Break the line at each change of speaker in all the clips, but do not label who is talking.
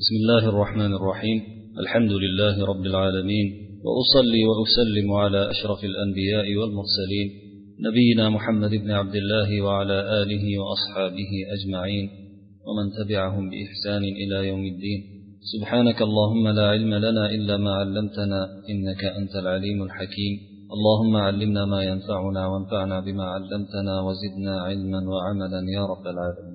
بسم الله الرحمن الرحيم. الحمد لله رب العالمين. وأصلي وأسلم على أشرف الأنبياء والمرسلين. نبينا محمد بن عبد الله وعلى آله وأصحابه أجمعين. ومن تبعهم بإحسان إلى يوم الدين. سبحانك اللهم لا علم لنا إلا ما علمتنا إنك أنت العليم الحكيم. اللهم علمنا ما ينفعنا وانفعنا بما علمتنا وزدنا علما وعملا يا رب العالمين.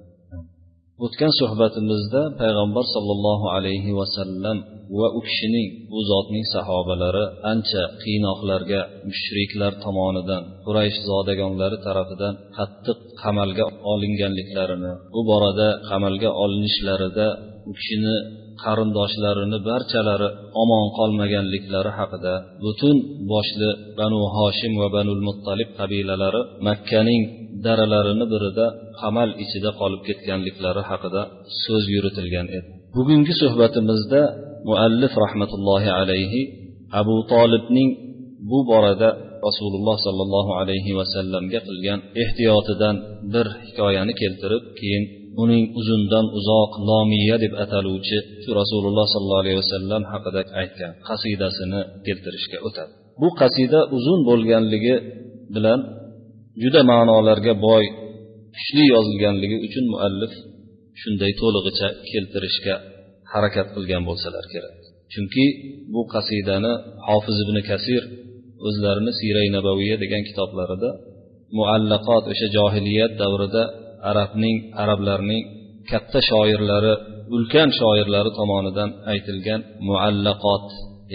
O'tgan suhbatimizda payg'ambar sollallohu alayhi vasallam va u kishining u zotning sahobalari ancha qiynoqlarga mushriklar tomonidan quraysh zodagonlari tarafidan qattiq qamalga olinganliklarini bu borada qamalga olinishlarida u kishini qarindoshlarini barchalari omon qolmaganliklari haqida butun boshli banu hoshim va banul muttalib qabilalari makkaning daralarini birida qamal ichida qolib ketganliklari haqida so'z yuritilgan edi. Bugungi suhbatimizda muallif rahmatullohi alayhi abu tolibning bu borada rasululloh sollallohu alayhi vasallamga qilgan ehtiyotidan bir hikoyani keltirib keyin uning uzundan uzoq lomiya deb ataluvchi shu rasululloh sollallohu alayhi vasallam haqida aytgan qasidasini keltirishga o'tadi. Bu qasida uzun bo'lganligi bilan juda ma'nolarga boy kuchli yozilganligi uchun muallif shunday to'lig'icha keltirishga harakat qilgan bo'lsalar kerak. Chunki bu qasidani hofiz ibn kasir o'zlarini siray nabaviya degan kitoblarida muallaqot o'sha johiliyat davrida arabning arablarning katta shoirlari ulkan shoirlari tomonidan aytilgan muallaqot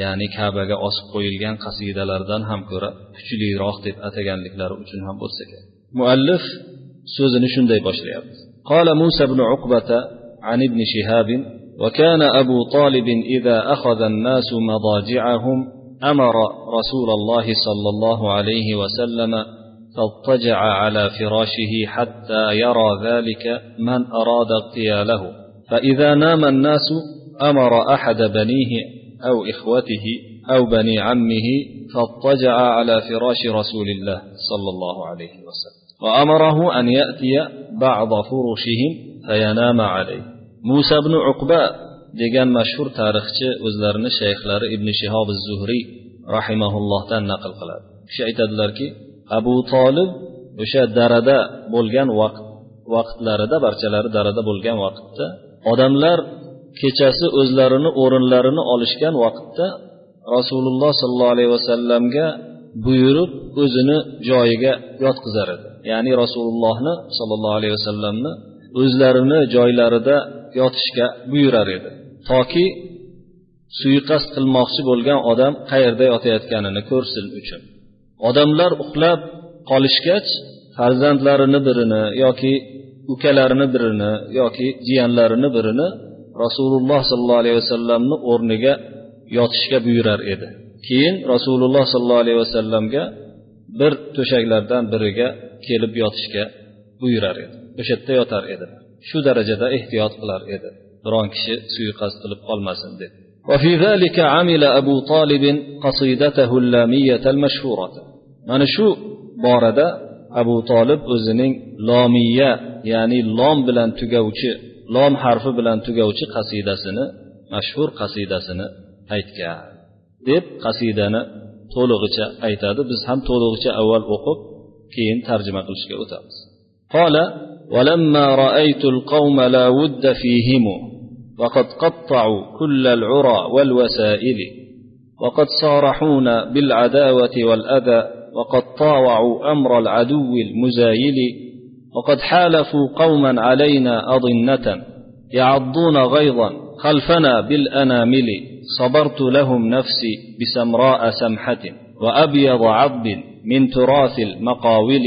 ya'ni kabaga osib qo'yilgan qasidalardan ham ko'ra kuchliroq deb ataganliklari uchun ham bo'lsa kerak muallif so'zini shunday boshlayapti قال موسى بن عقبة عن ابن شهاب وكان أبو طالب إذا أخذ الناس مضاجعهم أمر رسول الله صلى الله عليه وسلم فاضطجع على فراشه حتى يرى ذلك من أراد اغتياله. فإذا نام الناس أمر أحد بنيه أو إخوته أو بني عمه فاضطجع على فراش رسول الله صلى الله عليه وسلم. وأمره أن يأتي بعض فرشهم فينام عليه. موسى بن عقبة degan mashhur tarixchi o'zlarini shayxlari ibn shihob zuhriy rahimaullohdan naql qiladi kishi aytadilarki abu tolib o'sha darada bo'lgan vaqt vaqtlarida barchalari darada bo'lgan vaqtda odamlar kechasi o'zlarini o'rinlarini olishgan vaqtda rasululloh sollallohu alayhi vasallamga buyurib o'zini joyiga yotqizar edi. Ya'ni rasulullohni sollallohu alayhi vasallamni o'zlarini joylarida yotishga buyurar edi. Toki suiqasd qilmoqchi bo'lgan odam qayerda yotayotganini ko'rsin uchun. odamlar uxlab qolishgach farzandlarini birini yoki ukalarini birini yoki jiyanlarini birini rasululloh sollallohu alayhi vasallamni o'rniga yotishga buyurar edi keyin rasululloh sollallohu alayhi vasallamga bir to'shaklardan biriga kelib yotishga buyurar edi o'sha yerda yotar edi shu darajada ehtiyot qilar edi biron kishi suiqasd qilib qolmasin deb وفي ذلك عمل أبو طالب قصيدته اللامية المشهورة mana shu borada abu tolib o'zining lomiya ya'ni lom bilan tugavchi lom harfi bilan tugavchi qasidasini mashhur qasidasini aytgan deb qasidani to'lig'icha aytadi biz ham to'lig'icha avval o'qib keyin tarjima qilishga o'tamiz قال ولما رأيت القوم لا ود فيهم وقد قطعوا كل العرى والوسائل وقد صارحونا بالعداوة والأذى وقد طاوعوا أمر العدو المزايل وقد حالفوا قوما علينا أضنة يعضون غيظا خلفنا بالأنامل صبرت لهم نفسي بسمراء سمحة وأبيض عضب من تراث المقاول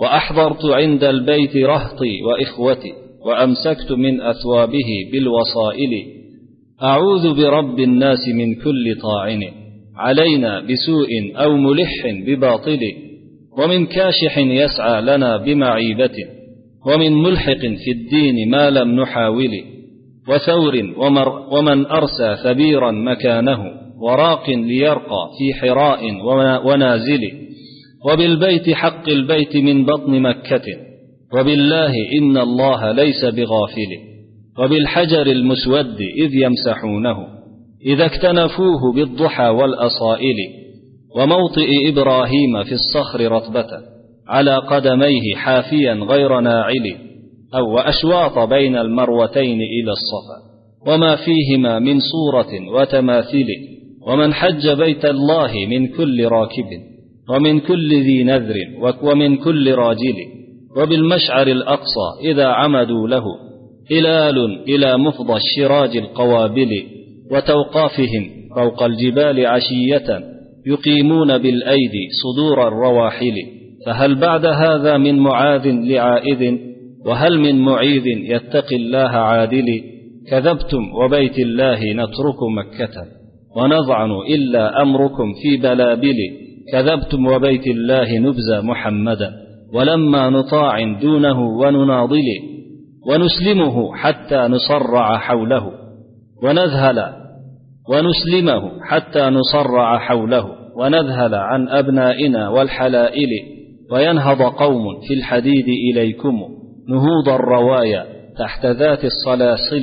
وأحضرت عند البيت رهطي وإخوتي وأمسكت من أثوابه بالوصائل. أعوذ برب الناس من كل طاعن. علينا بسوء أو ملح بباطل ومن كاشح يسعى لنا بمعيبة ومن ملحق في الدين ما لم نحاول وثور ومر ومن أرسى ثبيرا مكانه وراق ليرقى في حراء ونازل وبالبيت حق البيت من بطن مكة وبالله إن الله ليس بغافل وبالحجر المسود إذ يمسحونه. إذا اكتنفوه بالضحى والأصائل وموطئ إبراهيم في الصخر رطبة على قدميه حافيا غير ناعل أو وأشواط بين المروتين إلى الصفا وما فيهما من صورة وتماثيل ومن حج بيت الله من كل راكب ومن كل ذي نذر ومن كل راجل وبالمشعر الأقصى إذا عمدوا له هلال إلى مفضى الشراج القوابل وتوقافهم فوق الجبال عشية يقيمون بالأيدي صدور الرواحل. فهل بعد هذا من معاذ لعائذ؟ وهل من معيذ يتقي الله عادل؟ كذبتم وبيت الله نترك مكة. ونضعن إلا أمركم في بلابل. كذبتم وبيت الله نبزى محمدا ولما نطاع دونه ونناضل. ونسلمه حتى نصرع حوله. ونذهل ونسلمه حتى نصرع حوله ونذهل عن أبنائنا والحلائل. وينهض قوم في الحديد إليكم نهوض الروايا تحت ذات الصلاسل.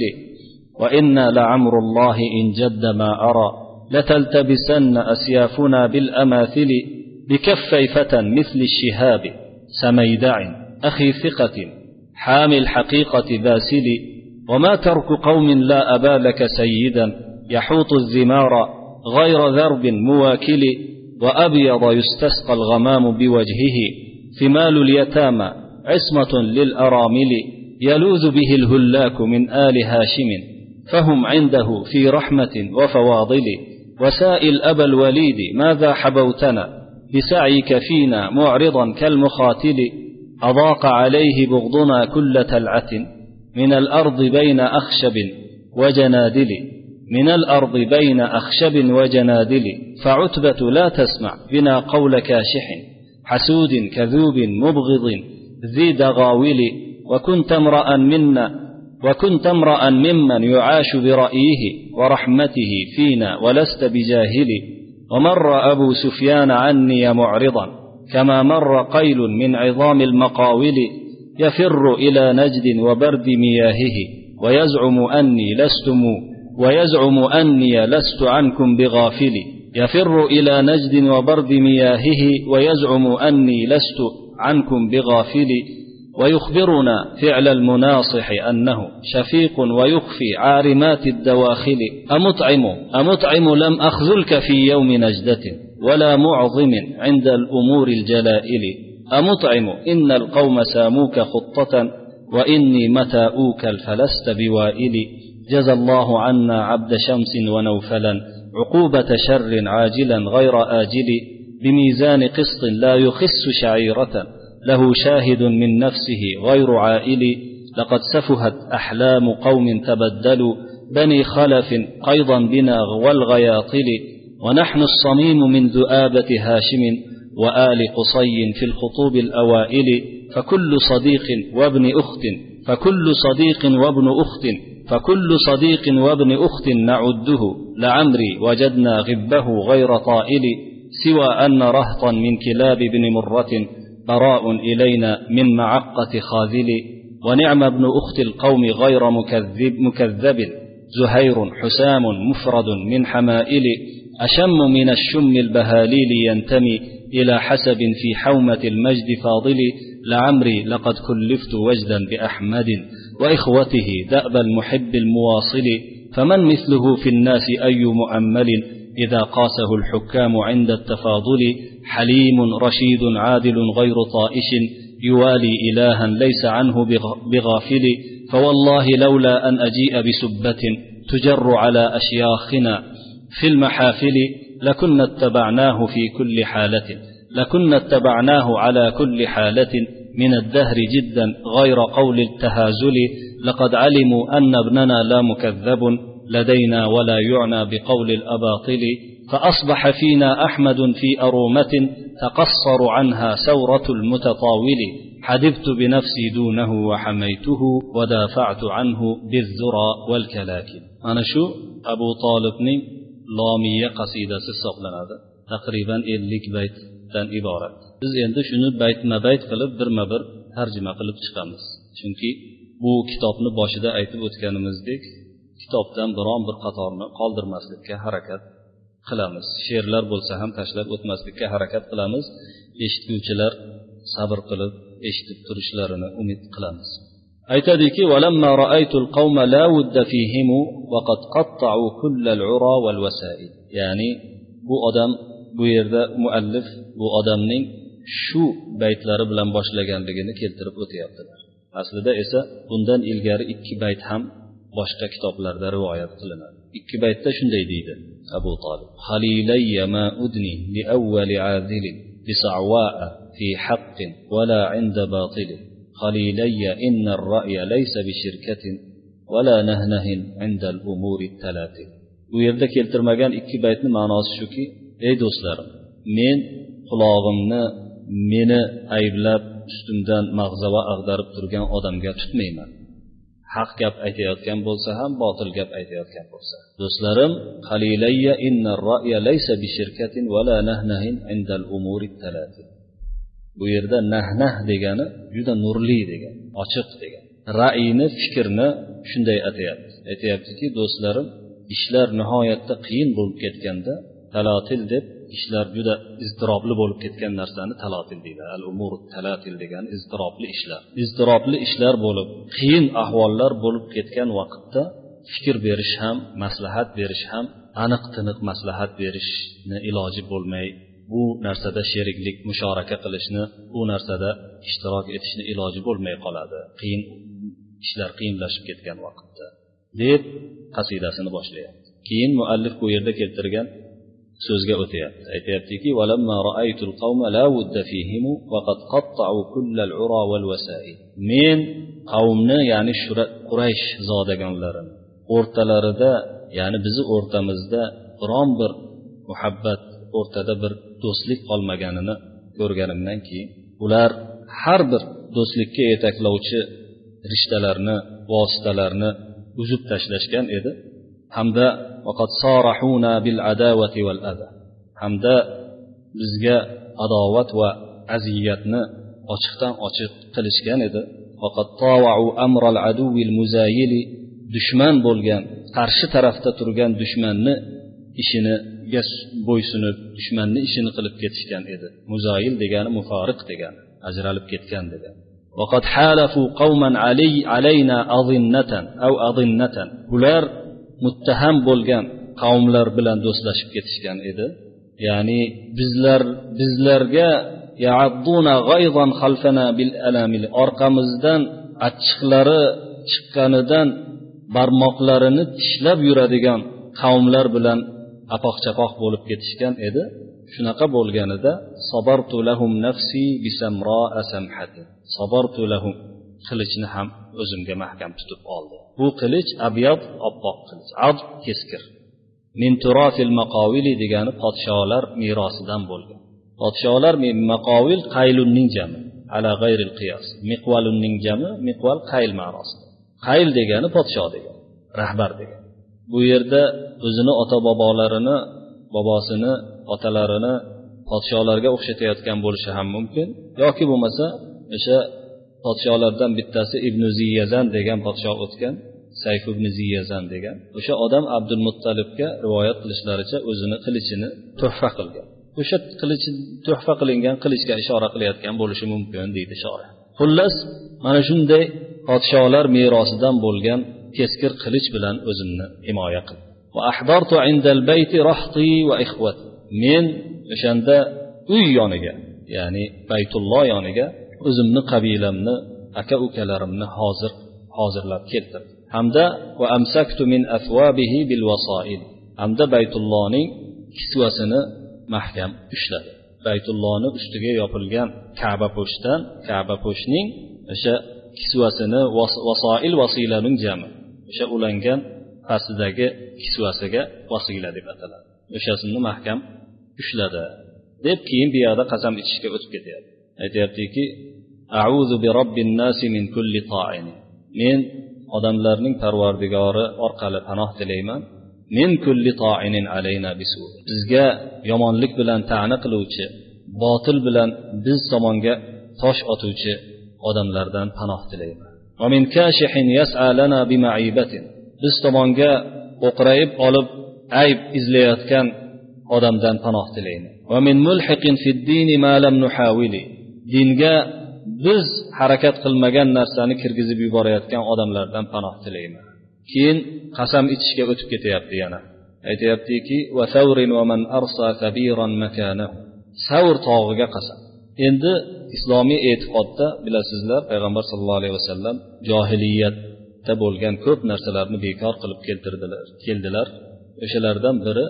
وإنا لعمر الله إن جد ما أرى لتلتبسن أسيافنا بالأماثل بكفي فتى مثل الشهاب. سميدع أخي ثقة حامي الحقيقة باسل. وما ترك قوم لا أبا لك سيدا يحوط الزمار غير ذرب مواكل وأبيض يستسقى الغمام بوجهه. ثمال اليتامى عصمة للأرامل يلوذ به الهلاك من آل هاشم. فهم عنده في رحمة وفواضل. وسائل أبا الوليد ماذا حبوتنا؟ بسعيك فينا معرضا كالمخاتل أضاق عليه بغضنا كل تلعة. من الأرض بين أخشب وجنادل. من الأرض بين أخشب وجنادل فعتبة لا تسمع بنا قول كاشح حسود كذوب مبغض ذي دغاول وكنت امرأ منا وكنت امرأ ممن يعاش برأيه ورحمته فينا ولست بجاهل. ومر أبو سفيان عني معرضا كما مر قيل من عظام المقاول يفر إلى نجد وبرد مياهه ويزعم أني لستم ويزعم أني لست عنكم بغافل. يفر إلى نجد وبرد مياهه ويزعم أني لست عنكم بغافل. ويخبرنا فعل المناصح أنه شفيق ويخفي عارمات الدواخل. أمطعم أمطعم لم أخذلك في يوم نجدة ولا معظم عند الأمور الجلائل. أمطعم إن القوم ساموك خطة وإني متى أوكل فلست بوائل. جزى الله عنا عبد شمس ونوفلا عقوبة شر عاجلا غير آجل بميزان قسط لا يخس شعيرة له شاهد من نفسه غير عائل لقد سفهت أحلام قوم تبدلوا بني خلف قيضا بنا والغياطل ونحن الصميم من ذؤابة هاشم وآل قصي في الخطوب الأوائل فكل صديق وابن أخت فكل صديق وابن أخت فكل صديق وابن أخت نعده لعمري وجدنا غبه غير طائل سوى أن رهطا من كلاب بن مرة براء إلينا من معقة خاذل ونعم ابن أخت القوم غير مكذب, مكذب زهير حسام مفرد من حمائل أشم من الشم البهاليل ينتمي إلى حسب في حومة المجد فاضل لعمري لقد كلفت وجدا بأحمد. وإخوته دأب المحب المواصل فمن مثله في الناس أي مؤمل؟ إذا قاسه الحكام عند التفاضل حليم رشيد عادل غير طائش يوالي إلها ليس عنه بغافل فوالله لولا أن أجيء بسبة تجر على أشياخنا. في المحافل لكنا اتبعناه في كل حالة لكنا اتبعناه على كل حالة من الدهر جدا غير قول التهازل لقد علموا أن ابننا لا مكذب لدينا ولا يعنى بقول الأباطل فأصبح فينا أحمد في أرومة تقصر عنها سورة المتطاول حدبت بنفسي دونه وحميته ودافعت عنه بالذرى والكلاكل أنا شو؟ أبو طالبني لامية قصيدة hisoblanadi taqriban ellik baytdan iborat biz endi shuni baytma bayt qilib birma bir tarjima qilib chiqamiz. Chunki bu kitobni boshida aytib o'tganimizdek kitobdan biron bir qatorni qoldirmaslikka harakat qilamiz. She'rlar bo'lsa ham tashlab o'tmaslikka harakat qilamiz. Eshitguvchilar sabr qilib eshitib turishlarini umid qilamiz. Aytadiki ya'ni bu odam bu yerda muallif bu odamning shu baytlari bilan boshlaganligini keltirib o'tyaptilar aslida esa bundan ilgari ikki bayt ham boshqa kitoblarda rivoyat qilinadi ikki baytda shunday deydi abu tolib halilayya ma udni li avvali azilin بصعواء في حق ولا عند باطل خليلي إن الرأي ليس بشركة ولا نهنه عند الأمور الثلاث u yerda keltirmagan ikki baytni ma'nosi shuki ey do'stlarim men qulog'imni meni ayblab ustimdan mag'zava ag'darib turgan odamga tutmayman. Haq gap aytayotgan bo'lsa ham botil gap aytayotgan bo'lsa. Do'stlarim qalilayya inna ra'ya laysa bi shirkatin wala nahnahin indal umuri talati bu yerda nahnah degani juda nurli degan ochiq degan ra'yni fikrni shunday atayapti. Aytyaptiki do'stlarim ishlar nihoyatda qiyin bo'lib ketganda talatil deb ishlar juda iztirobli bo'lib ketgan narsani talatil deydi. Al umur talatil degani iztirobli ishlar. Iztirobli ishlar bo'lib qiyin ahvollar bo'lib ketgan vaqtda fikr berish ham maslahat berish ham aniq tiniq maslahat berishni iloji bo'lmay bu narsada sheriklik musharaka qilishni bu narsada ishtirok etishni iloji bo'lmay qoladi. Qiyin ishlar qiyinlashib ketgan vaqtda. Deb qasidasini boshlayapti. Keyin muallif bu yerda keltirgan so'zga o'tyapti. Aytyaptiki men qavmni ya'ni quraysh zodagonlarini o'rtalarida ya'ni bizni o'rtamizda biron bir muhabbat o'rtada bir do'stlik qolmaganini ko'rganimdan keyin ular har bir do'stlikka yetaklovchi rishtalarni vositalarni uzib tashlashgan edi. hamda hamda bizga adovat va aziyatni ochiqdan ochiq qilishgan edi dushman bo'lgan qarshi tarafda turgan dushmanni ishiniga bo'ysunib dushmanni ishini qilib ketishgan edi muzoyil degani muforiq degani ajralib ketgan degani وقد حالفوا قوما علي علينا أظنة أو أظنة ular muttaham bo'lgan qavmlar bilan do'stlashib ketishgan edi. Ya'ni bizlar bizlarga orqamizdan achchiqlari chiqqanidan barmoqlarini tishlab yuradigan qavmlar bilan apoq chapoq bo'lib ketishgan edi. Shunaqa bo'lganida sabartu lahum nafsi bisamra samhati sabartu lahum qilichni ham o'zimga mahkam tutib oldi. Bu qilich abyad oppoq qilich. Ad keskir. Minturofil maqovili degani podsholar merosidan bo'lgan. Podsholar maqovil qaylunning jami ala g'ayril qiyos miqvalunning jami miqval qayl ma'nosida qayl degani podsho degani rahbar degani bu yerda o'zini ota bobolarini bobosini otalarini podsholarga o'xshatayotgan bo'lishi ham mumkin yoki bo'lmasa o'sha podsholardan bittasi ibn ziyazan degan podsho o'tgan sayf ibn ziyazan degan. O'sha odam abdul muttalibga rivoyat qilishlaricha o'zini qilichini tuhfa qilgan. O'sha qilich tuhfa qilingan qilichga ishora qilayotgan bo'lishi mumkin deydi shora. Xullas mana shunday podsholar merosidan bo'lgan keskir qilich bilan o'zimni himoya qildim. Men o'shanda uy yoniga ya'ni baytulloh yoniga o'zimni qabilamni aka ukalarimni hozir hozirlab keltirdim hamda va amsaktu min afwabihi bil vasoid hamda baytullohning kisvasini mahkam ushladi. Baytullohni ustiga yopilgan kaba po'shdan kaba po'shning o'sha kisvasini vasoil vasilaning jami o'sha ulangan pastidagi kisvasiga vasila deb ataladi. O'shasini mahkam ushladi. Deb keyin bu yoqda qasam ichishga o'tib ketyapti. Aytyaptiki auzu bi robbin nasi min kulli toin men odamlarning parvardigori orqali panoh tilayman. Min kulli toinin alayna bisu bizga yomonlik bilan ta'na qiluvchi botil bilan biz tomonga tosh otuvchi odamlardan panoh tilayman. Va min kashihin yas'alana bima'ibatin biz tomonga o'qrayib olib ayb izlayotgan odamdan panoh tilayman. Va min mulhiqin fid-dinimalam nuhawili. Dinga biz harakat qilmagan narsani kirgizib yuborayotgan odamlardan panoh tilayman. Keyin qasam ichishga o'tib ketyapti yana. Aytyaptiki savr tog'iga qasam. Endi islomiy e'tiqodda bilasizlar payg'ambar sallallohu alayhi vasallam johiliyatda bo'lgan ko'p narsalarni bekor qilib keltirdilar keldilar. O'shalardan biri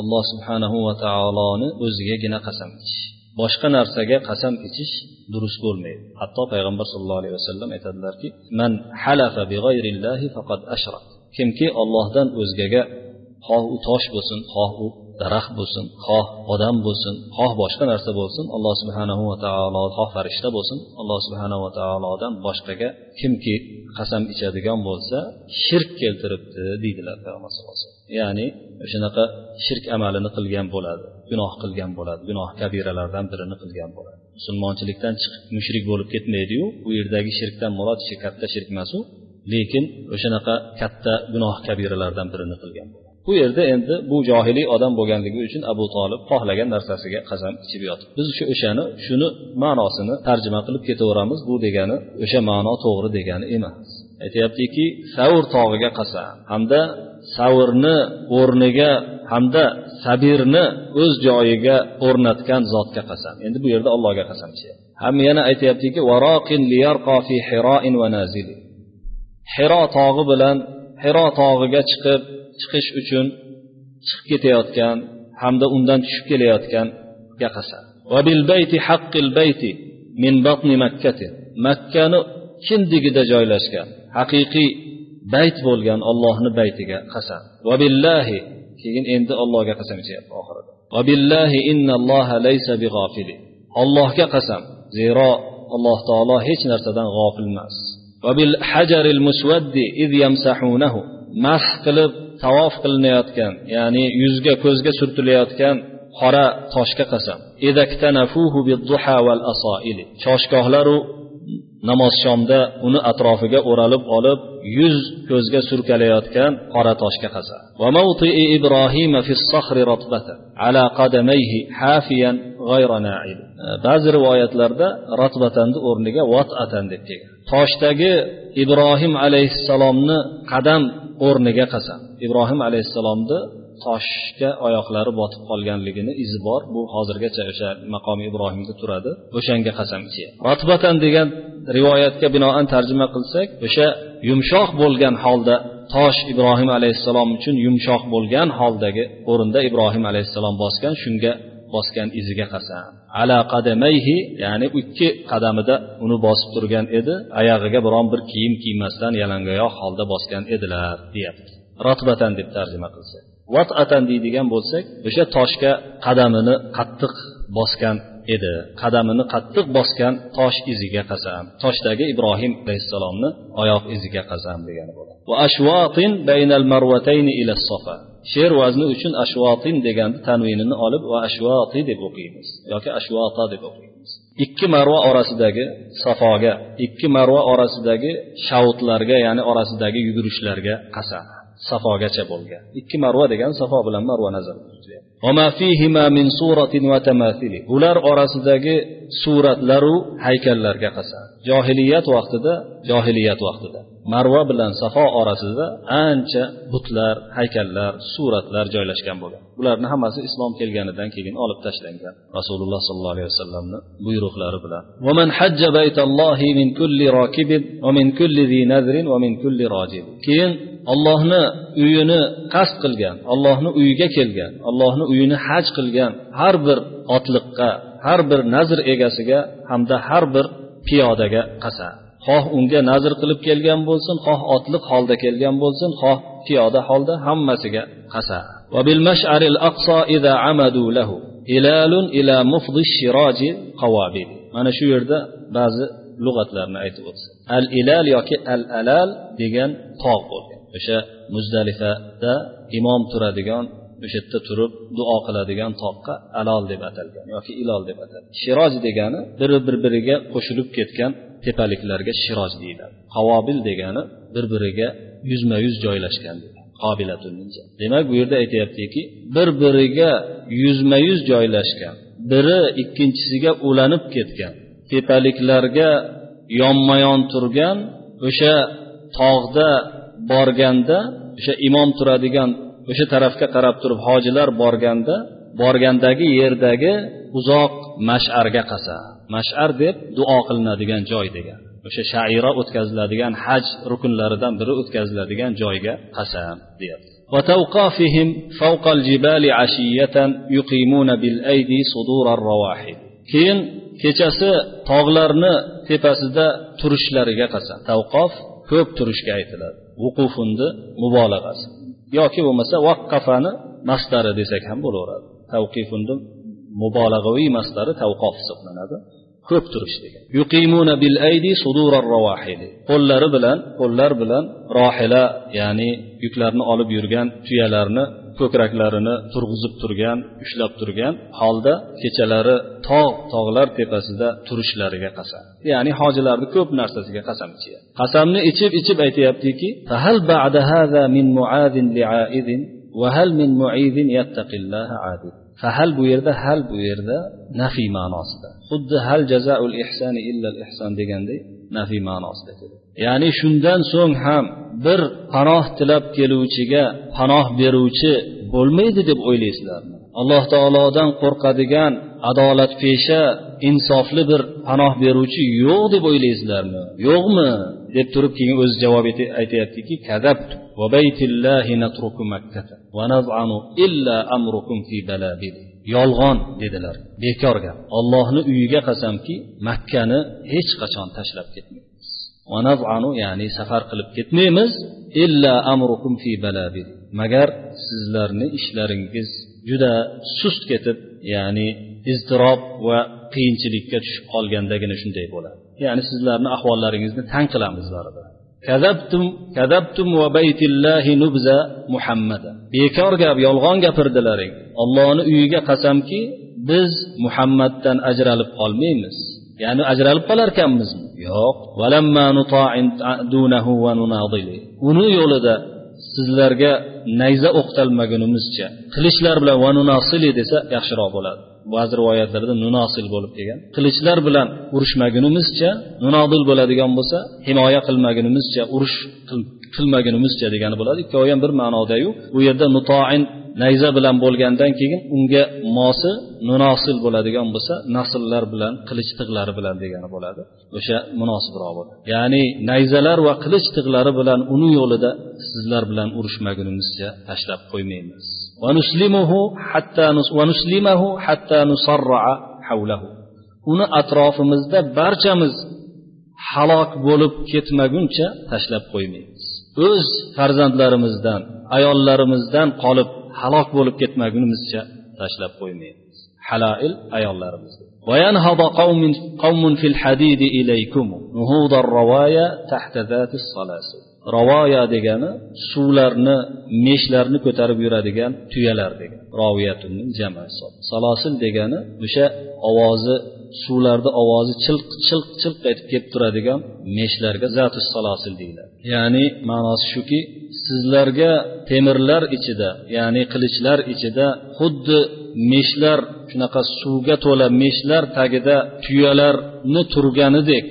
alloh subhanahu va taoloni o'zigagina qasam ichish. Boshqa narsaga qasam ichish durust bo'lmaydi. Hatto payg'ambar sallallohu alayhi vasallam aytadilarki man halafa faqad ashrak. Kimki ollohdan o'zgaga xoh u tosh bo'lsin xoh u daraxt bo'lsin xoh odam bo'lsin xoh boshqa narsa bo'lsin alloh subhanahu va taolo xoh farishta bo'lsin alloh subhanahu va taolodan boshqaga kimki qasam ichadigan bo'lsa shirk keltiribdi deydilar payg'ambar sallallohu alayhi vasallam. Ya'ni o'shanaqa shirk amalini qilgan bo'ladi. Gunoh qilgan bo'ladi gunoh kabiralardan birini qilgan bo'ladi. Musulmonchilikdan chiqib mushrik bo'lib ketmaydiyu bu yerdagi shirkdan murod katta shirk emas u lekin o'shanaqa katta gunoh kabiralardan birini qilgan bo'ladi. Bu yerda endi bu johiliy odam bo'lganligi uchun abu tolib xohlagan narsasiga qasam ichib yotib biz shu o'shani shuni ma'nosini tarjima qilib ketaveramiz bu degani o'sha ma'no to'g'ri degani emas. Aytyaptiki savr tog'iga qasam hamda savrni o'rniga hamda sabirni o'z joyiga o'rnatgan zotga qasam. Endi bu yerda allohga qasam ichyapti ham yana aytyaptiki hiro tog'i bilan hiro tog'iga chiqib chiqish uchun chiqib ketayotgan hamda undan tushib kelayotganga qasam. Makkani kindigida joylashgan haqiqiy bayt bo'lgan ollohni baytiga qasam. Va billahi keyin endi allohga qasam ichyapti oxirida. Va billahi laysa ollohga qasam zero alloh taolo hech narsadan g'ofil emas. Mah qilib tavof qilinayotgan ya'ni yuzga ko'zga surtilayotgan qora toshga qasam. Choshgohlaru namoz shomda uni atrofiga o'ralib olib yuz ko'zga surkalayotgan qora toshga qasa e, ba'zi rivoyatlarda rotbatanni o'rniga vatatan deb kelgan toshdagi ibrohim alayhissalomni qadam o'rniga qasam ibrohim alayhissalomni toshga oyoqlari botib qolganligini izi bor. Bu hozirgacha o'sha maqomi ibrohimda turadi. O'shanga qasam ichyapti rotbatan degan rivoyatga binoan tarjima qilsak o'sha yumshoq bo'lgan holda tosh ibrohim alayhissalom uchun yumshoq bo'lgan holdagi o'rinda ibrohim alayhissalom bosgan shunga bosgan iziga qasam. Ala qadamayhi ya'ni ikki qadamida uni bosib turgan edi. Oyog'iga biron bir kiyim kiymasdan yalangoyoq holda bosgan edilar deyapti. Rotbatan deb tarjima qilsak. Vatatan deydigan bo'lsak o'sha toshga qadamini qattiq bosgan edi. Qadamini qattiq bosgan tosh iziga qasam. Toshdagi ibrohim alayhissalomni oyoq iziga qasam degani bo'ladi. She'r vazni uchun ashvotin deganni tanvinini olib va ashvoti deb o'qiymiz yoki ashvota deb o'qiymiz. Ikki marva orasidagi safoga ikki marva orasidagi shavutlarga ya'ni orasidagi yugurishlarga qasam. Safogacha bo'lgan. Ikki marva degan safo bilan marva ular orasidagi suratlaru haykallarga qasam johiliyat vaqtida johiliyat vaqtida. Marva bilan safo orasida ancha butlar haykallar suratlar joylashgan bo'lgan. Bularni hammasi islom kelganidan keyin olib tashlangan. Rasululloh sollallohu alayhi vasallamni buyruqlari bilan. Keyin ollohni uyini qasd qilgan ollohni uyiga kelgan ollohni uyini haj qilgan har bir otliqqa har bir nazr egasiga hamda har bir piyodaga qasam xoh unga nazr qilib kelgan bo'lsin xoh otliq holda kelgan bo'lsin xoh piyoda holda hammasiga qasam mana shu yerda ba'zi lug'atlarni aytib o'tsa al ilal yoki al alal degan tog' bo'lgan. O'sha muzdalifada imom turadigan o'sha yerda turib duo qiladigan toqqa alol deb atalgan yoki ilol deb atalgan. Shiroj degani biri bir biriga qo'shilib ketgan tepaliklarga shiroj deyiladi. Qavobil degani bir biriga yuzma yuz joylashgan demak bu yerda aytyaptiki bir biriga yuzma yuz joylashgan biri ikkinchisiga ulanib ketgan tepaliklarga yonma yon turgan o'sha tog'da borganda o'sha imom turadigan o'sha tarafga qarab turib hojilar borganda borgandagi yerdagi uzoq mash'arga qasam mash'ar deb duo qilinadigan joy degan o'sha shaira o'tkaziladigan haj rukunlaridan biri o'tkaziladigan joyga qasam deyapti وتوقافهم فوق الجبال عشية يقيمون بالأيدي صدور الرواحل keyin kechasi tog'larni tepasida turishlariga qasam tavqof ko'p turishga aytiladi. Vuqufunni mubolag'asi. Yoki bo'lmasa vaqqafani mastari desak ham bo'laveradi. Tavqifunni mubolag'aviy mastari tavqof hisoblanadi. Ko'p turish degan. Yuqimuna bil aydi qo'llari bilan qo'llar bilan rohila ya'ni yuklarni olib yurgan tuyalarni ko'kraklarini turg'izib turgan ushlab turgan holda kechalari tog' tog'lar tepasida turishlariga qasam ya'ni hojilarni ko'p narsasiga qasam ichyapti qasamni ichib ichib aytyaptiki فهل بعد هذا من معاذ لعائذ وهل من معيذ يتقي الله عابد fahal bu yerda hal bu yerda nafiy ma'nosida. Xuddi hal jazaul ihsani illal ihson deganday nafiy ma'nosida ya'ni shundan so'ng ham bir panoh tilab keluvchiga panoh beruvchi bo'lmaydi deb o'ylaysizlarmi alloh taolodan qo'rqadigan adolatpesha insofli bir panoh beruvchi yo'q deb o'ylaysizlarmi? Yo'qmi? Deb turib keyin o'zi javob aytyaptiki kadabtu yolg'on dedilar bekor gap ollohni uyiga qasamki makkani hech qachon tashlab ketmaymiz. Ya'ni safar qilib ketmaymiz illa amrukum fi balabil magar sizlarni ishlaringiz juda sust ketib ya'ni iztirob va qiyinchilikka tushib qolgandagina shunday bo'ladi. Ya'ni sizlarni ahvollaringizni tan qilamiz baribir kazabtum kazabtum va baytillahi nubza muhammada bekor gap yolg'on gapirdilaring. Ollohni uyiga qasamki biz muhammaddan ajralib qolmaymiz. Ya'ni ajralib qolarkanmizmi yo'q. Uni yo'lida sizlarga nayza o'qtalmagunimizcha qilichlar bilan vanunasili desa yaxshiroq bo'ladi. Ba'zi rivoyatlarda nunosil bo'lib kelgan. Qilichlar bilan urushmagunimizcha nunodil bo'ladigan bo'lsa himoya qilmagunimizcha urush qilmagunimizcha degani bo'ladi. Ikkovi ham bir ma'nodayu bu yerda nutoin nayza bilan bo'lgandan keyin unga mosi munosil bo'ladigan bo'lsa nasllar bilan qilich tig'lari bilan degani bo'ladi. O'sha munosibroq bo'ladi ya'ni nayzalar va qilich tig'lari bilan uni yo'lida sizlar bilan urushmagunimizcha tashlab qo'ymaymiz. Uni atrofimizda barchamiz halok bo'lib ketmaguncha tashlab qo'ymaymiz. O'z farzandlarimizdan ayollarimizdan qolib halok bo'lib ketmagunimizcha tashlab qo'ymaymiz haloil ayollarimiz وينهض قوم قوم في الحديد إليكم نهوض الروايا تحت ذات الصلاسل ravoya degani suvlarni meshlarni ko'tarib yuradigan tuyalar degan roviyatunning jama salosil degani o'sha ovozi suvlarni ovozi chilq chilq chilq etib kelib turadigan meshlarga zatus salosil deyiladi. Ya'ni ma'nosi shuki sizlarga temirlar ichida ya'ni qilichlar ichida xuddi meshlar shunaqa suvga to'la meshlar tagida tuyalarni turganidek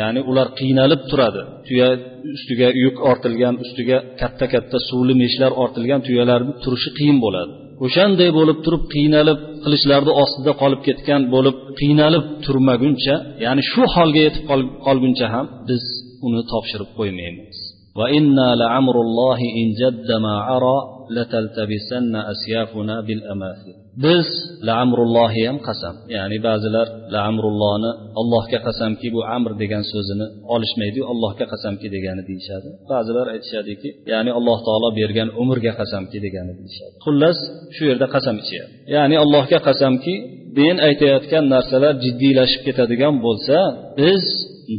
ya'ni ular qiynalib turadi. Tuya ustiga yuk ortilgan ustiga katta katta suvli meshlar ortilgan tuyalarni turishi qiyin bo'ladi. O'shanday bo'lib turib qiynalib qilichlarni ostida qolib ketgan bo'lib qiynalib turmaguncha ya'ni shu holga yetib qolguncha ham biz uni topshirib qo'ymaymiz. وإنا لعمر الله إن جد ما عرى لتلتبسن أسيافنا بالأماثل biz laamrullohi ham qasam ya'ni ba'zilar laamrullohni allohga qasamki bu amr degan so'zini olishmaydiyu allohga qasamki degani deyishadi ba'zilar aytishadiki ya'ni alloh taolo bergan umrga qasamki degani deyishadi xullas shu yerda qasam ichyapti ya'ni allohga qasamki men aytayotgan narsalar jiddiylashib ketadigan bo'lsa biz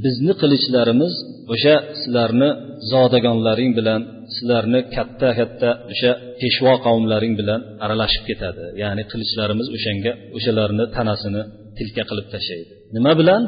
bizni qilichlarimiz o'sha sizlarni zodagonlaring bilan sizlarni katta katta o'sha peshvo qavmlaring bilan aralashib ketadi. Ya'ni qilichlarimiz o'shanga o'shalarni tanasini tilka qilib tashlaydi. Nima bilan?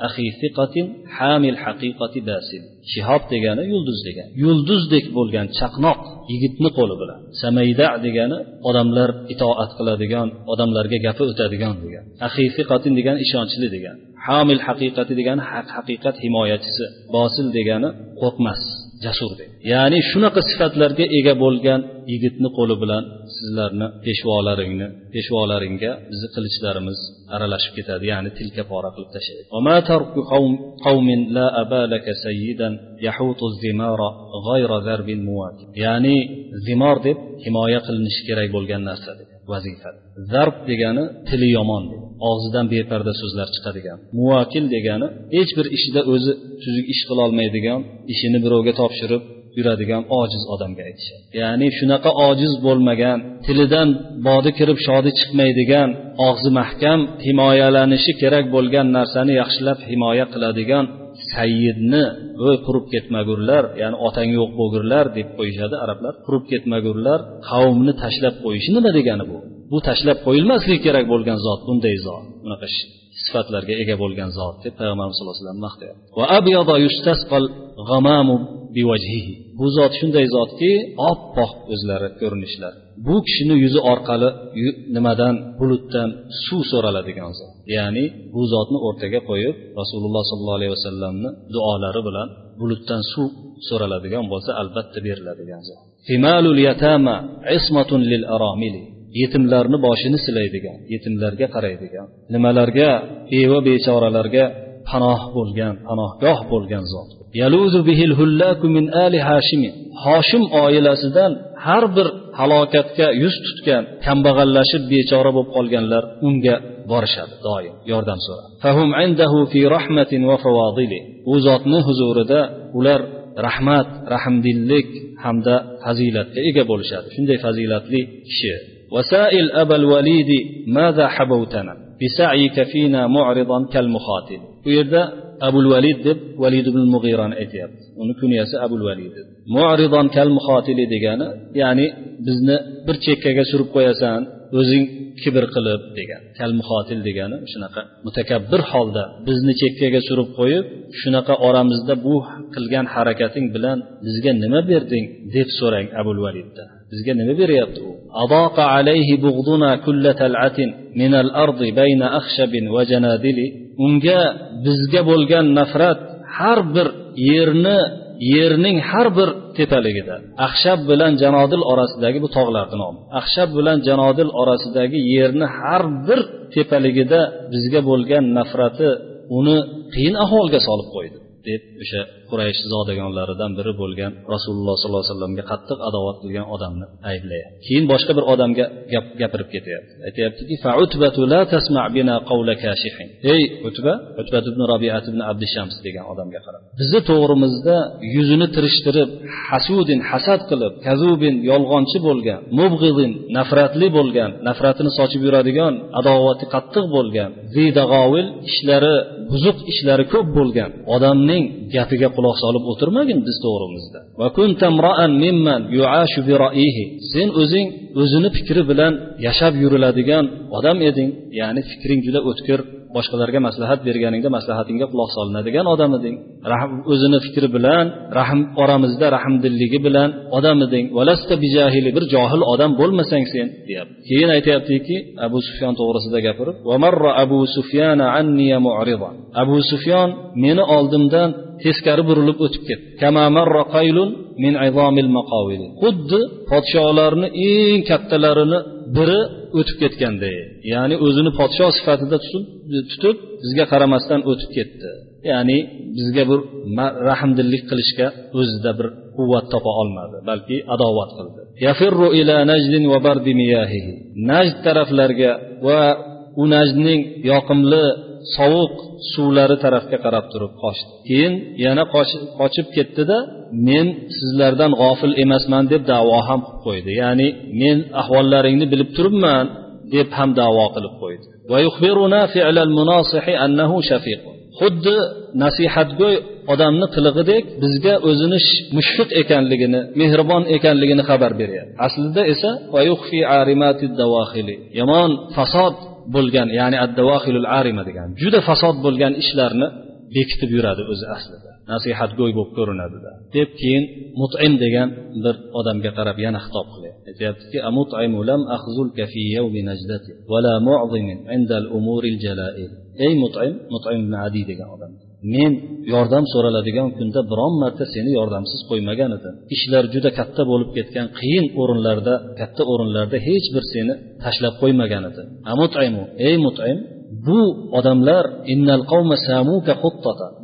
Bikaffayfatan misli shihabi samayda axi thiqatin hamil haqiqati basil shihob degani yulduz degani. Yulduzdek bo'lgan chaqnoq yigitni qo'li bilan. Samayda degani odamlar itoat qiladigan odamlarga gapi o'tadigan degan. Axi thiqatin degani ishonchli degan hamil haqiqati degani haq haqiqat himoyachisi bosil degani qo'rqmas. Jasur ya'ni shunaqa sifatlarga ega bo'lgan yigitni qo'li bilan sizlarni peshvolaringni peshvolaringga bizni qilichlarimiz aralashib ketadi. Ya'ni tilka pora qilib tashlaydi. Ya'ni zimor deb himoya qilinishi kerak bo'lgan narsa vazifa zarb degani tili yomon og'zidan beparda so'zlar chiqadigan. Muvakil degani hech bir ishida o'zi tuzuk ish qilolmaydigan ishini birovga topshirib yuradigan ojiz odamga aytishadi ya'ni shunaqa ojiz bo'lmagan tilidan bodi kirib shodi chiqmaydigan og'zi mahkam himoyalanishi kerak bo'lgan narsani yaxshilab himoya qiladigan sayyidni voy qurib ketmagurlar ya'ni otang yo'q bo'lgurlar deb qo'yishadi arablar. Qurib ketmagurlar qavmni tashlab qo'yishi nima degani bu. Bu tashlab qo'yilmasligi kerak bo'lgan zot bunday zot bunaqa sifatlarga ega bo'lgan zot deb payg'ambarimiz sallallohu alayhi vasallam maqtayapti. Bu zot shunday zotki oppoq o'zlari ko'rinishlari bu kishini yuzi orqali nimadan bulutdan suv so'raladigan zot. Ya'ni bu zotni o'rtaga qo'yib rasululloh sollallohu alayhi vasallamni duolari bilan bulutdan suv so'raladigan bo'lsa albatta beriladigan zot. Yetimlarni boshini silaydigan yetimlarga qaraydigan nimalarga beva bechoralarga panoh bo'lgan panohgoh bo'lgan zot. Hoshim oilasidan har bir halokatga yuz tutgan kambag'allashib bechora bo'lib qolganlar unga borishadi doim yordam so'rab u zotni huzurida ular rahmat rahmdillik hamda fazilatga ega bo'lishadi. Shunday fazilatli kishi وسائل أبا الوليد ماذا حبوتنا؟ بسعيك فينا معرضا كالمخاطب. ويرد أبو الوليد دب وليد بن المغيرة أتيت ونكون يس أبو الوليد. معرضا كالمخاطب دجانا يعني بزنا برشك كجسر كويسان o'zing kibr qilib degan kal muhotil degani shunaqa mutakabbir holda bizni chekkaga surib qo'yib shunaqa oramizda bu qilgan harakating bilan bizga nima berding deb so'rang abul validdan bizga nima beryapti u أضاق عليه بغضنا كل تلعة من الأرض بين أخشب وجنادل unga bizga bo'lgan nafrat har bir yerni yerning har bir tepaligida ahshab bilan janodil orasidagi bu tog'larni nomi ahshab bilan janodil orasidagi yerni har bir tepaligida bizga bo'lgan nafrati uni qiyin ahvolga solib qo'ydi deb o'sha quraysh zodagonlaridan biri bo'lgan rasululloh sollallohu alayhi vasallamga qattiq adovat qilgan odamni ayblayapti keyin boshqa bir odamga gap gapirib ketyapti. Aytyaptiki ey utba utbat ibn robiat ibn abdishams degan odamga qarab bizni to'g'rimizda yuzini tirishtirib hasudin hasad qilib kazubin yolg'onchi bo'lgan mubg'idin nafratli bo'lgan nafratini sochib yuradigan adovati qattiq bo'lgan zidag'ovil ishlari buzuq ishlari ko'p bo'lgan odamning gapiga quloq solib o'tirmagin biz to'g'rimizda. Sen o'zing o'zini fikri bilan yashab yuriladigan odam eding ya'ni fikring juda o'tkir boshqalarga maslahat berganingda maslahatingga quloq solinadigan odam eding. O'zini fikri bilan rahm oramizda rahmdilligi bilan odam eding. Bijahili bir johil odam bo'lmasang sen deyapti. Keyin aytyaptiki abu sufyon to'g'risida gapirib abu sufyana abu sufyon meni oldimdan teskari burilib o'tib ketdi. Xuddi podsholarni eng kattalarini biri o'tib ketganday ya'ni o'zini podshoh sifatida tutib bizga qaramasdan o'tib ketdi. Ya'ni bizga bir rahmdillik qilishga o'zida bir quvvat topa olmadi balki adovat qildi. Najd taraflarga va u najdning yoqimli sovuq suvlari tarafga qarab turib qochdi. Keyin yana qochib ketdida men sizlardan g'ofil emasman deb davo ham qilib qo'ydi. Ya'ni men ahvollaringni bilib turibman deb ham davo qilib qo'ydi. Xuddi nasihatgo'y odamni qilig'idek bizga o'zini mushfiq ekanligini mehribon ekanligini xabar beryapti. Aslida esa yomon fasod bo'lgan ya'ni addavohilul arima degan juda fasod bo'lgan ishlarni bekitib yuradi o'zi aslida. Nasihatgo'y bo'lib ko'rinadida deb keyin mutim degan bir odamga qarab yana xitob qilyapti. Aytyaptiki ey mutim mutim ibn adi degan odam. Men yordam so'raladigan kunda biron marta seni yordamsiz qo'ymagan edim ishlar juda katta bo'lib ketgan qiyin o'rinlarda katta o'rinlarda hech bir seni tashlab qo'ymagan edim amutaymu ey mutaym bu odamlar innal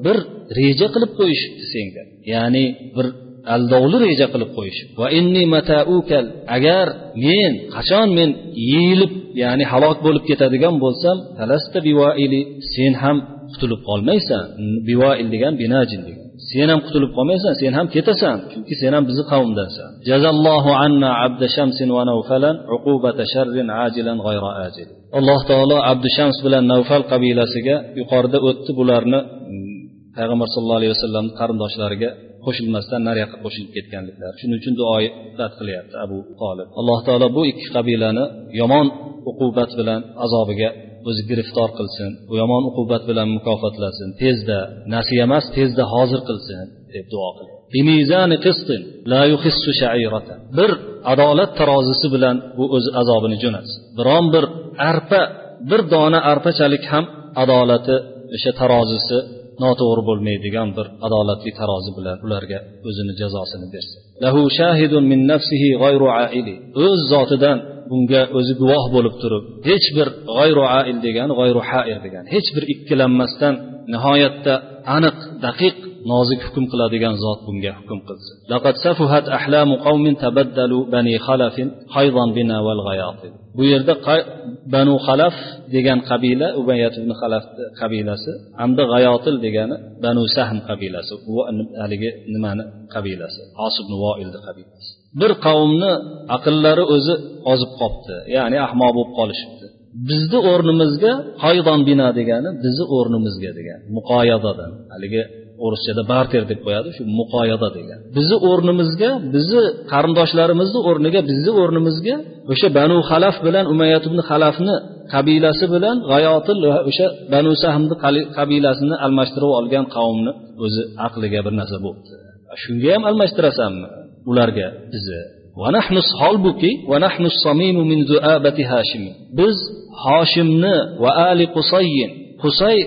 bir reja qilib qo'yishibdi senga. Ya'ni bir aldovli reja qilib qo'yish. Va inni mataukal agar men qachon men yeyilib ya'ni halok bo'lib ketadigan bo'lsam talasta bivaili sen ham qutulib qolmaysan. Bivoil degan binajin degan. Sen ham qutulib qolmaysan sen ham ketasan chunki sen ham bizni qavmdansan jazallohu anna abda shamsin va navfalan uqubata sharrin ajilan g'ayra ajil. Alloh taolo abdu shams bilan navfal qabilasiga yuqorida o'tdi bularni mm, payg'ambar sallallohu alayhi vasallamni qarindoshlariga qo'shilmasdan nariyoqqa qo'shilib ketganliklari. Shuning uchun duo rad qilyapti abu tolib alloh taolo bu ikki qabilani yomon uqubat bilan azobiga o'zi giriftor qilsin u yomon uqubat bilan mukofotlasin tezda nasiya emas tezda hozir qilsin deb duo qildi. Bir adolat tarozisi bilan bu o'z azobini jo'natsin. Biron bir arpa bir dona arpachalik ham adolati o'sha tarozisi noto'g'ri bo'lmaydigan bir adolatli tarozi bilan ularga o'zini jazosini bersin. Lahu shahidun min nafsihi g'ayru aili. O'z zotidan bunga o'zi guvoh bo'lib turib hech bir g'ayru ail degani g'ayru hair degani hech bir ikkilanmasdan nihoyatda aniq daqiq nozik hukm qiladigan zot bunga hukm qilsin. Laqad safuhat ahlamu qawmin tabaddalu bani khalafin haydan bina wal ghayatil bu yerda banu xalaf degan qabila ubayat ibn xalaf qabilasi hamda g'ayotil degani banu sahm qabilasi. Haligi nimani qabilasi? Os ibn voilni qabilasi. Bir qavmni aqllari o'zi ozib qolibdi ya'ni ahmoq bo'lib qolishibdi. Bizni o'rnimizga haydon bino degani bizni o'rnimizga degan muqoyadadan haligi o'rischada barter deb qo'yadi shu muqoyada degan. Bizni o'rnimizga bizni qarindoshlarimizni o'rniga bizni o'rnimizga o'sha banu xalaf bilan umayat ibn xalafni qabilasi bilan g'ayotil o'sha banu sahmni qabilasini almashtirib olgan qavmni o'zi aqliga bir narsa bo'libdi. Shunga ham almashtirasanmi ularga bizni? Holbuki biz hoshimni va ali qusayin qusay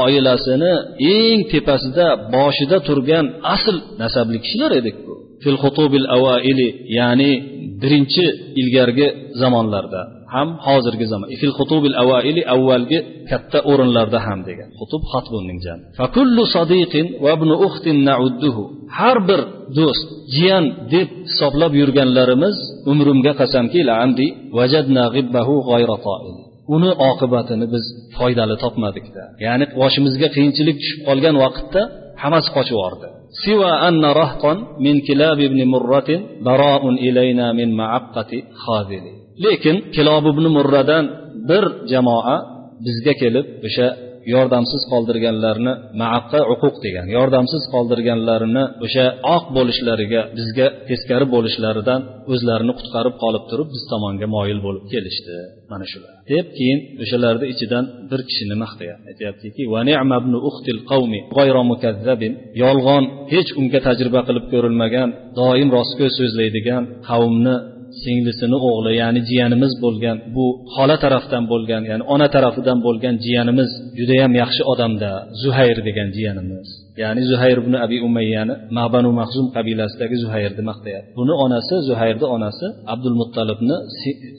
oilasini eng tepasida boshida turgan asl nasabli kishilar edik fil xutubil availi ya'ni birinchi ilgargi zamonlarda ham hozirgi zamon fil xutubil availi avvalgi katta o'rinlarda ham degan. Xutub xatbunning jami. Fakullu sadiqin va ibnu uxtin naudduhu. Har bir do'st jiyan deb hisoblab yurganlarimiz umrimga qasamki laandi vajadna g'ibbahu g'ayra uni oqibatini biz foydali topmadikda ya'ni boshimizga qiyinchilik tushib qolgan vaqtda hammasi qochib yubordi سوى أن رهطا من كلاب ابن مرة براء إلينا من معقة خاذل lekin kilob ibn murradan bir jamoa bizga kelib o'sha yordamsiz qoldirganlarni maaqqa uquq degan yordamsiz qoldirganlarini o'sha oq bo'lishlariga bizga teskari bo'lishlaridan o'zlarini qutqarib qolib turib biz tomonga moyil bo'lib kelishdi mana shular. Deb keyin o'shalarni ichidan bir kishini maqtayapti aytyaptiki yolg'on hech unga tajriba qilib ko'rilmagan doim rostgo'y so'zlaydigan qavmni singlisini o'g'li ya'ni jiyanimiz bo'lgan bu xola tarafdan bo'lgan ya'ni ona tarafidan bo'lgan jiyanimiz judayam yaxshi odamda zuhayr degan jiyanimiz. Ya'ni zuhayr ibn abi umayyani mabanu mahzum qabilasidagi zuhayrni maqtayapti. Buni onasi zuhayrni onasi abdul muttalibni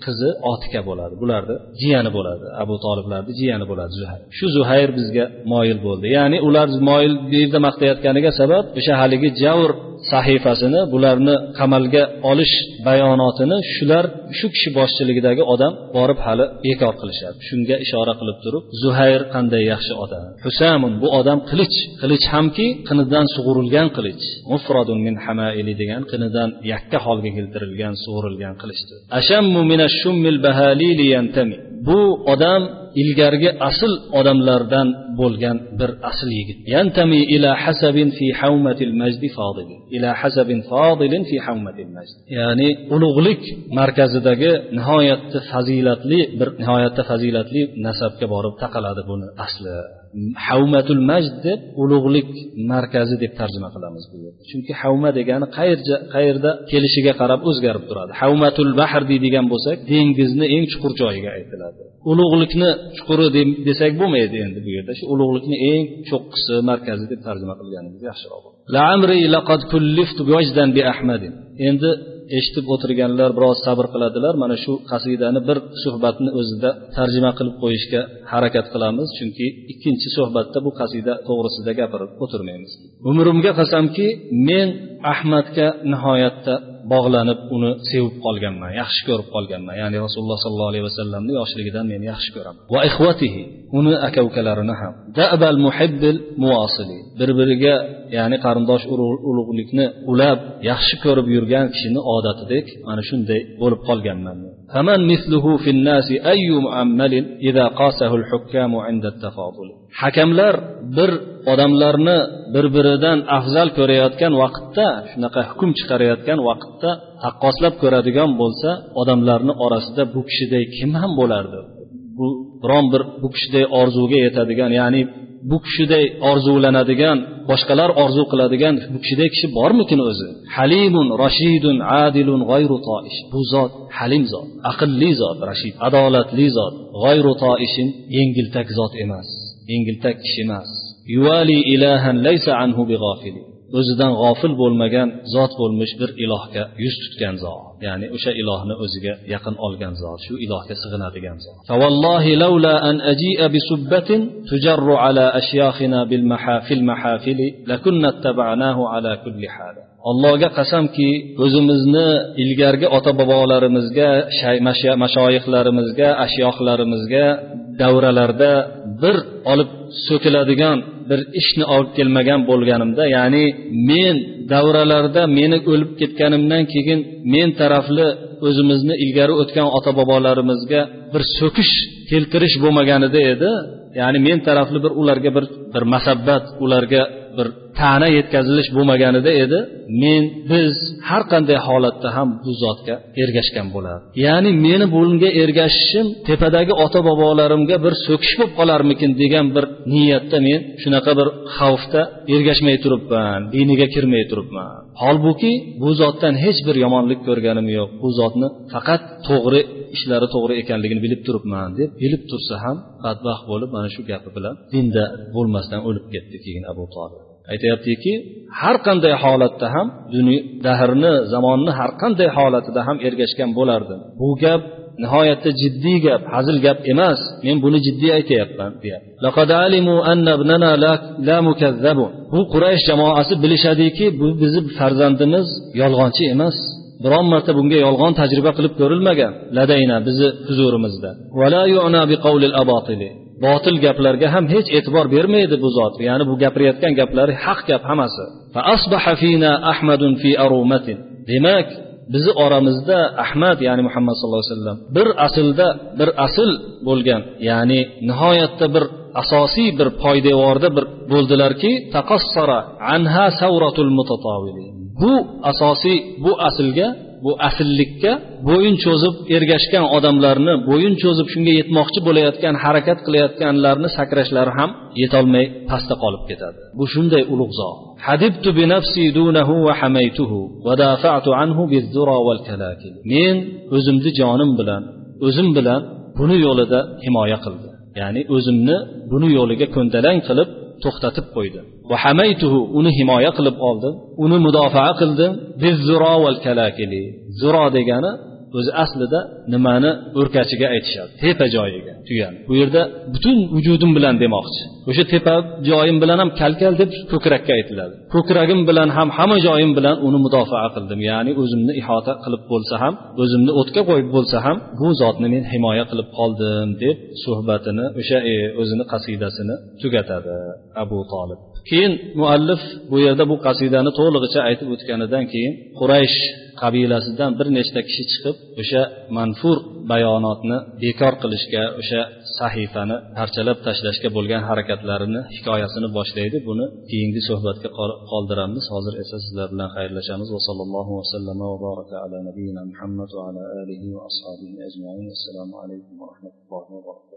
qizi otika bo'ladi. Bularni jiyani bo'ladi. Abu toliblarni jiyani bo'ladi zuhayr shu zuhayr bizga moyil bo'ldi. Ya'ni ular moyil bu yerda maqtayotganiga sabab o'sha haligi javr sahifasini bularni qamalga olish bayonotini shular shu kishi boshchiligidagi odam borib hali bekor qilishadi. Shunga ishora qilib turib zuhayr qanday yaxshi odam? Husamun bu odam qilich. Qilich hamki qinidan sug'urilgan qilich. Mufrodun min hamaili degan qinidan yakka holga keltirilgan sug'urilgan qilichdir. Ashammu mina shummil bahalili yantami. Bu odam ilgargi asl odamlardan bo'lgan bir asl yigit. Yantami ila hasabin fi haumatil majdi fodil ila hasabin fodilin fi haumatil majd ya'ni ulug'lik markazidagi nihoyatda fazilatli bir nihoyatda fazilatli nasabga borib taqaladi buni asli. Havmatul majd deb ulug'lik markazi deb tarjima qilamiz bu yerda. Chunki havma degani qayerda qayerda kelishiga qarab o'zgarib turadi. Havmatul bahr deydigan bo'lsak dengizni eng chuqur joyiga aytiladi. Ulug'likni chuquri desak bo'lmaydi endi bu yerda. Shu ulug'likni eng cho'qqisi markazi deb tarjima qilganimiz yaxshiroq endi eshitib o'tirganlar biroz sabr qiladilar. Mana shu qasidani bir suhbatni o'zida tarjima qilib qo'yishga harakat qilamiz. Chunki ikkinchi suhbatda bu qasida to'g'risida gapirib o'tirmaymiz. Umrimga qasamki men ahmadga nihoyatda bog'lanib uni sevib qolganman yaxshi ko'rib qolganman ya'ni rasululloh sollallohu alayhi vasallamni yoshligidan men yaxshi ko'raman va ixvatihi uni aka ukalarini ham dabal muhibbil muasili bir biriga ya'ni qarindosh ulug'likni ulab yaxshi ko'rib yurgan kishini odatidek mana shunday bo'lib qolganman فمن مثله في الناس أي مؤمل إذا قاسه الحكام عند التفاضل hakamlar bir odamlarni bir biridan afzal ko'rayotgan vaqtda shunaqa hukm chiqarayotgan vaqtda taqqoslab ko'radigan bo'lsa odamlarni orasida bu kishiday kim ham bo'lardi? Bu biron bir bu kishiday orzuga yetadigan ya'ni bu kishiday orzulanadigan boshqalar orzu qiladigan bu kishiday kishi bormikin o'zi? Halimun rashidun adilun g'ayru toish bu zot halim zot aqlli zot rashid adolatli zot g'ayru toishin yengiltak zot emas. yengiltak kishi emas yuvali ilahan laysa anhu bighafili o'zidan g'ofil bo'lmagan zot bo'lmish bir ilohga yuz tutgan zot ya'ni o'sha ilohni o'ziga yaqin olgan zot shu ilohga sig'inadigan zot فوالله لولا أن أجيء بسبة تجر على أشياخنا بالمحافل محافل لكنا اتبعناه على كل حال allohga qasamki o'zimizni ilgargi ota bobolarimizga mashoyixlarimizga ashyohlarimizga davralarda bir olib so'kiladigan bir ishni olib kelmagan bo'lganimda ya'ni men davralarda meni o'lib ketganimdan keyin men tarafli o'zimizni ilgari o'tgan ota bobolarimizga bir so'kish keltirish bo'lmaganida edi. Ya'ni men tarafli bir ularga bir bir masabbat ularga bir ta'na yetkazilish bo'lmaganida edi. Men biz har qanday holatda ham bu zotga ergashgan bo'lardi ya'ni meni bunga ergashishim tepadagi ota bobolarimga bir so'kish bo'lib qolarmikin degan bir niyatda men shunaqa bir xavfda ergashmay turibman diniga kirmay turibman. Holbuki bu zotdan hech bir yomonlik ko'rganim yo'q. Bu zotni faqat to'g'ri ishlari to'g'ri ekanligini bilib turibman deb bilib tursa ham badbaxt bo'lib mana shu gapi bilan dinda bo'lmasdan o'lib ketdi keyin abu tolib. Aytyaptiki har qanday holatda ham dunyo dahrni zamonni har qanday holatida ham ergashgan bo'lardim. Bu gap nihoyatda jiddiy gap hazil gap emas men buni jiddiy aytyapman bu quraysh jamoasi bilishadiki bu bizni farzandimiz yolg'onchi emas. Biron marta bunga yolg'on tajriba qilib ko'rilmagan. Ladayna bizni huzurimizda. Botil gaplarga ham hech e'tibor bermaydi bu zot. Ya'ni bu gapirayotgan gaplari haq gap hammasi. Demak bizni oramizda ahmad ya'ni muhammad sallallohu alayhi vasallam bir aslda bir asl bo'lgan ya'ni nihoyatda bir asosiy bir poydevorda bir bo'ldilarki anha savratul bu asosiy bu aslga bu asllikka bo'yin cho'zib ergashgan odamlarni bo'yin cho'zib shunga yetmoqchi bo'layotgan harakat qilayotganlarni sakrashlari ham yetolmay pastda qolib ketadi. Bu shunday ulug' zot. Hadibtu bi nafsi dunahu va hamaytuhu va dafa'tu anhu bizzura wal kalakil. Men o'zimni jonim bilan o'zim bilan buni yo'lida himoya qildim. Ya'ni o'zimni buni yo'liga ko'ndalang qilib to'xtatib qo'ydi va hamaytuhu uni himoya qilib oldim. Uni mudofaa qildim. Bizzuro val zuro degani o'zi aslida nimani o'rkachiga aytishadi? Tepa joyiga tuyani bu yerda butun vujudim bilan demoqchi. O'sha tepa joyim bilan ham kalkal deb ko'krakka aytiladi. Ko'kragim bilan ham hamma joyim bilan uni mudofaa qildim. Ya'ni o'zimni ihota qilib bo'lsa ham o'zimni o'tga qo'yib bo'lsa ham bu zotni men himoya qilib qoldim deb suhbatini o'sha e, o'zini qasidasini tugatadi abu tolib keyin muallif bu yerda bu qasidani to'lig'icha aytib o'tganidan keyin quraysh qabilasidan bir nechta kishi chiqib o'sha manfur bayonotni bekor qilishga o'sha sahifani parchalab tashlashga bo'lgan harakatlarini hikoyasini boshlaydi. Buni keyingi suhbatga qoldiramiz. Hozir esa sizlar bilan xayrlashamiz. Va sallallohu vasallam va baraka ala nabiyina muhammad va ala alihi va ashabihi ajmain. Assalomu alaykum va rahmatullohi va barakatuh.